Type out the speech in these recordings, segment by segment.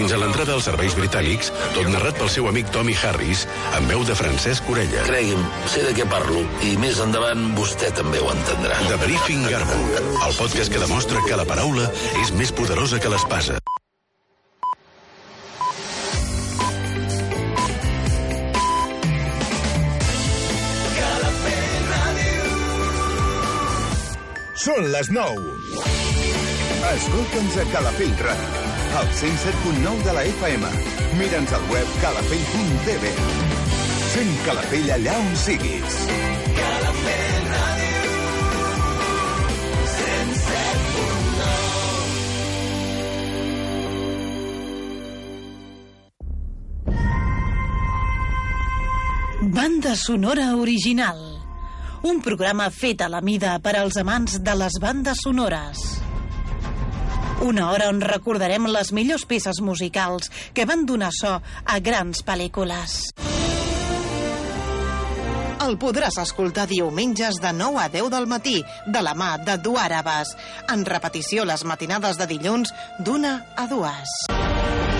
fins a l'entrada als serveis britànics, tot narrat pel seu amic Tommy Harris, amb veu de Francesc Orella. Cregui'm, sé de què parlo, i més endavant vostè també ho entendrà. The Briefing Garbo, el podcast que demostra que la paraula és més poderosa que l'espasa. Són les 9. Escolta'ns a Calafell Ràdio, al 107.9 de la FM. Mira'ns al web calafell.tv. Fem Calafell allà on siguis. Calafell Ràdio, 107.9. Banda sonora original un programa fet a la mida per als amants de les bandes sonores. Una hora on recordarem les millors peces musicals que van donar so a grans pel·lícules. El podràs escoltar diumenges de 9 a 10 del matí, de la mà de Duàrabes. En repetició les matinades de dilluns d'una a dues.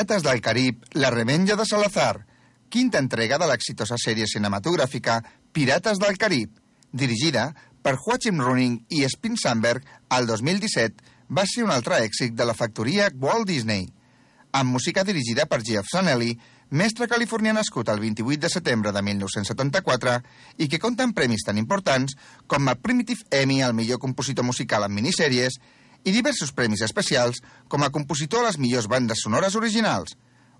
Pirates del Carib, La revenja de Salazar, quinta entrega de l'exitosa sèrie cinematogràfica Pirates del Carib, dirigida per Joachim Running i Spin Sandberg al 2017, va ser un altre èxit de la factoria Walt Disney. Amb música dirigida per Jeff Sanelli, mestre californià nascut el 28 de setembre de 1974 i que compta amb premis tan importants com el Primitive Emmy al millor compositor musical en minissèries i diversos premis especials com a compositor a les millors bandes sonores originals.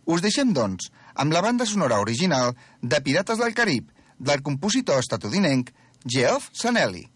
Us deixem, doncs, amb la banda sonora original de Pirates del Carib, del compositor estatudinenc Geoff Sanelli.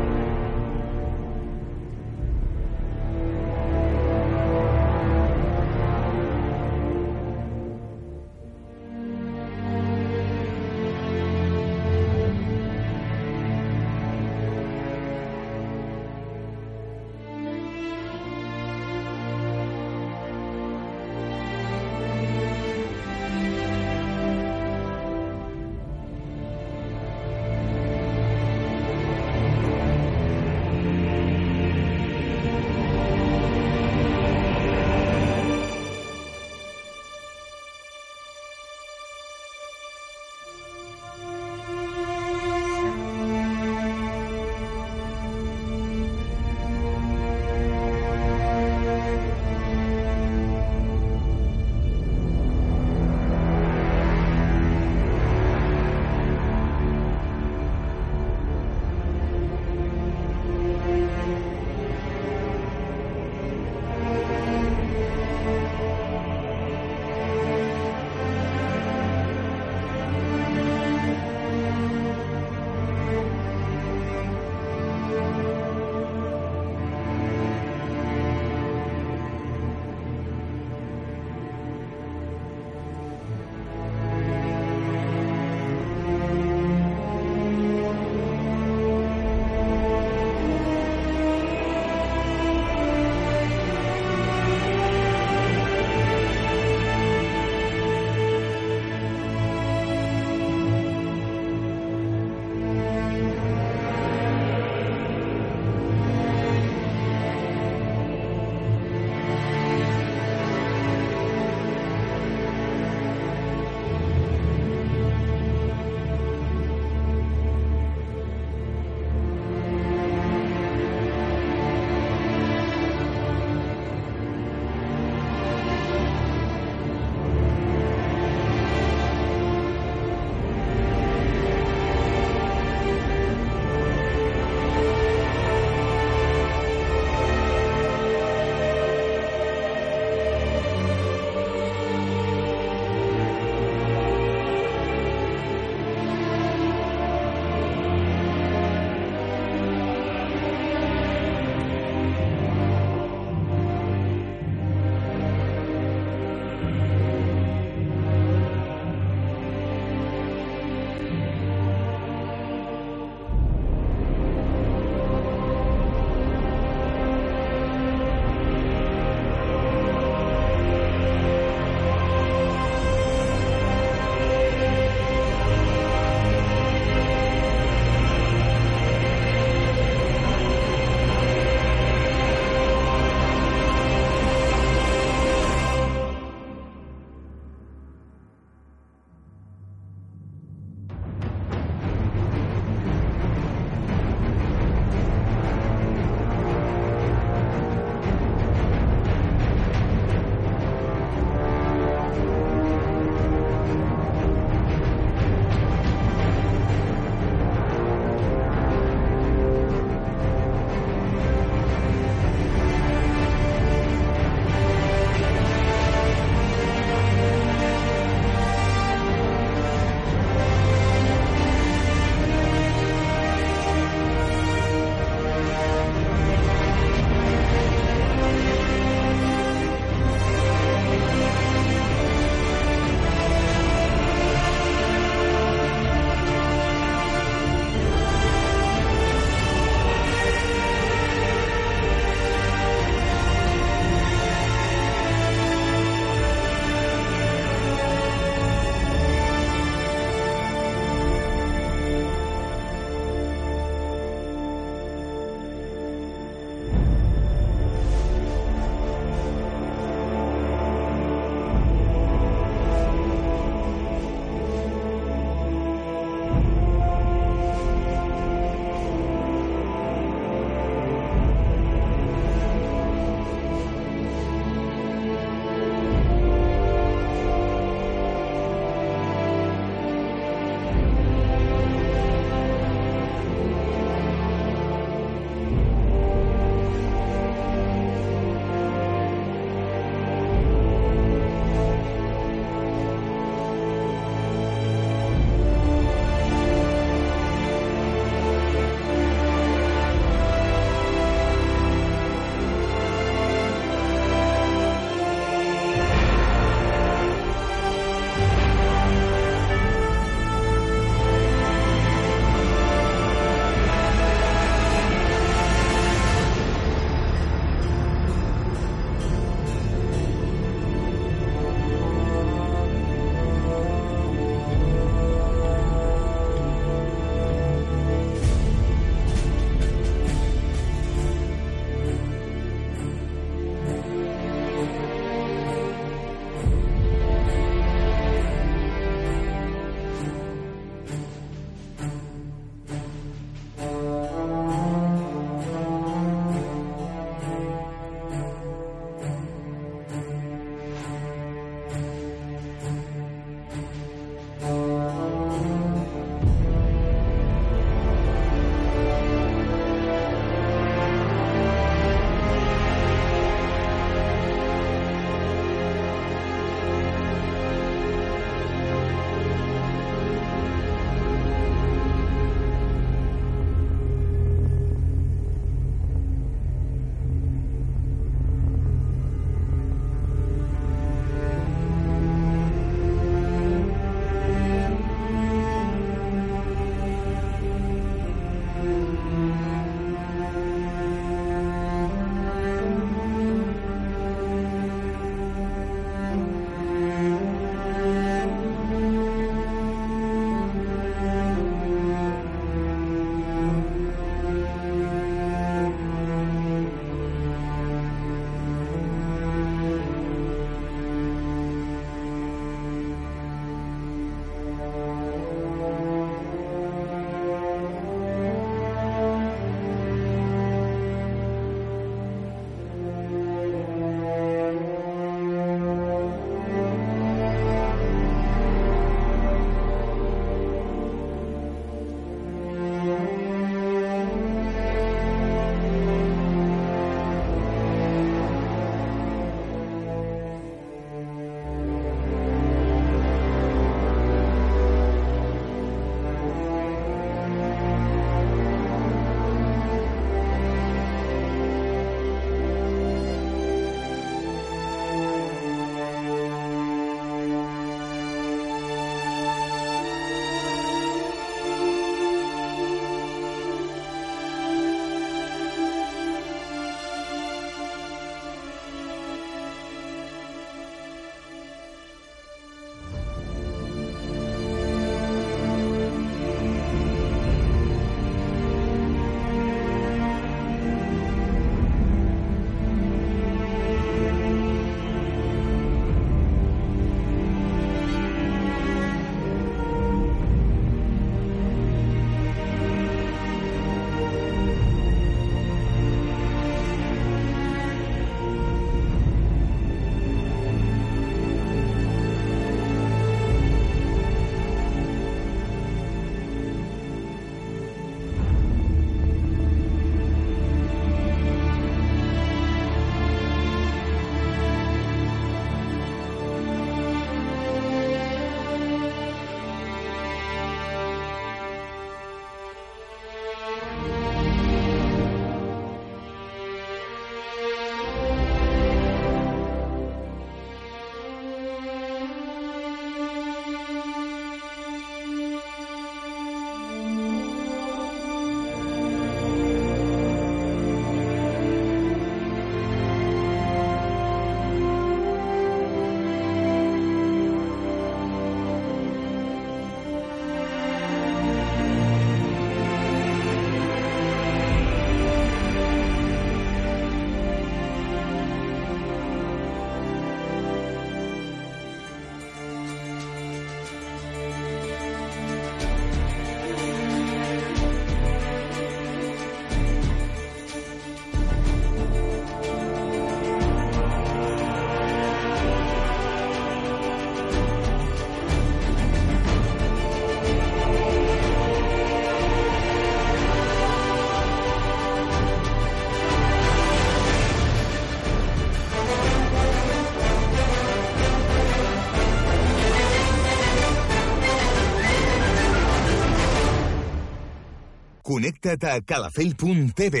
Connecta't a calafell.tv.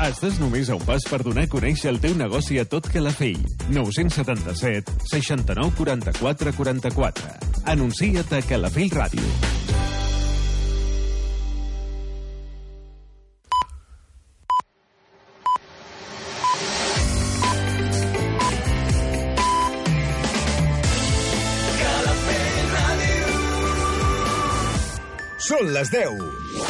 Estàs només a un pas per donar a conèixer el teu negoci a tot Calafell. 977 69 44 44. Anuncia't a Calafell Ràdio. Són les 10.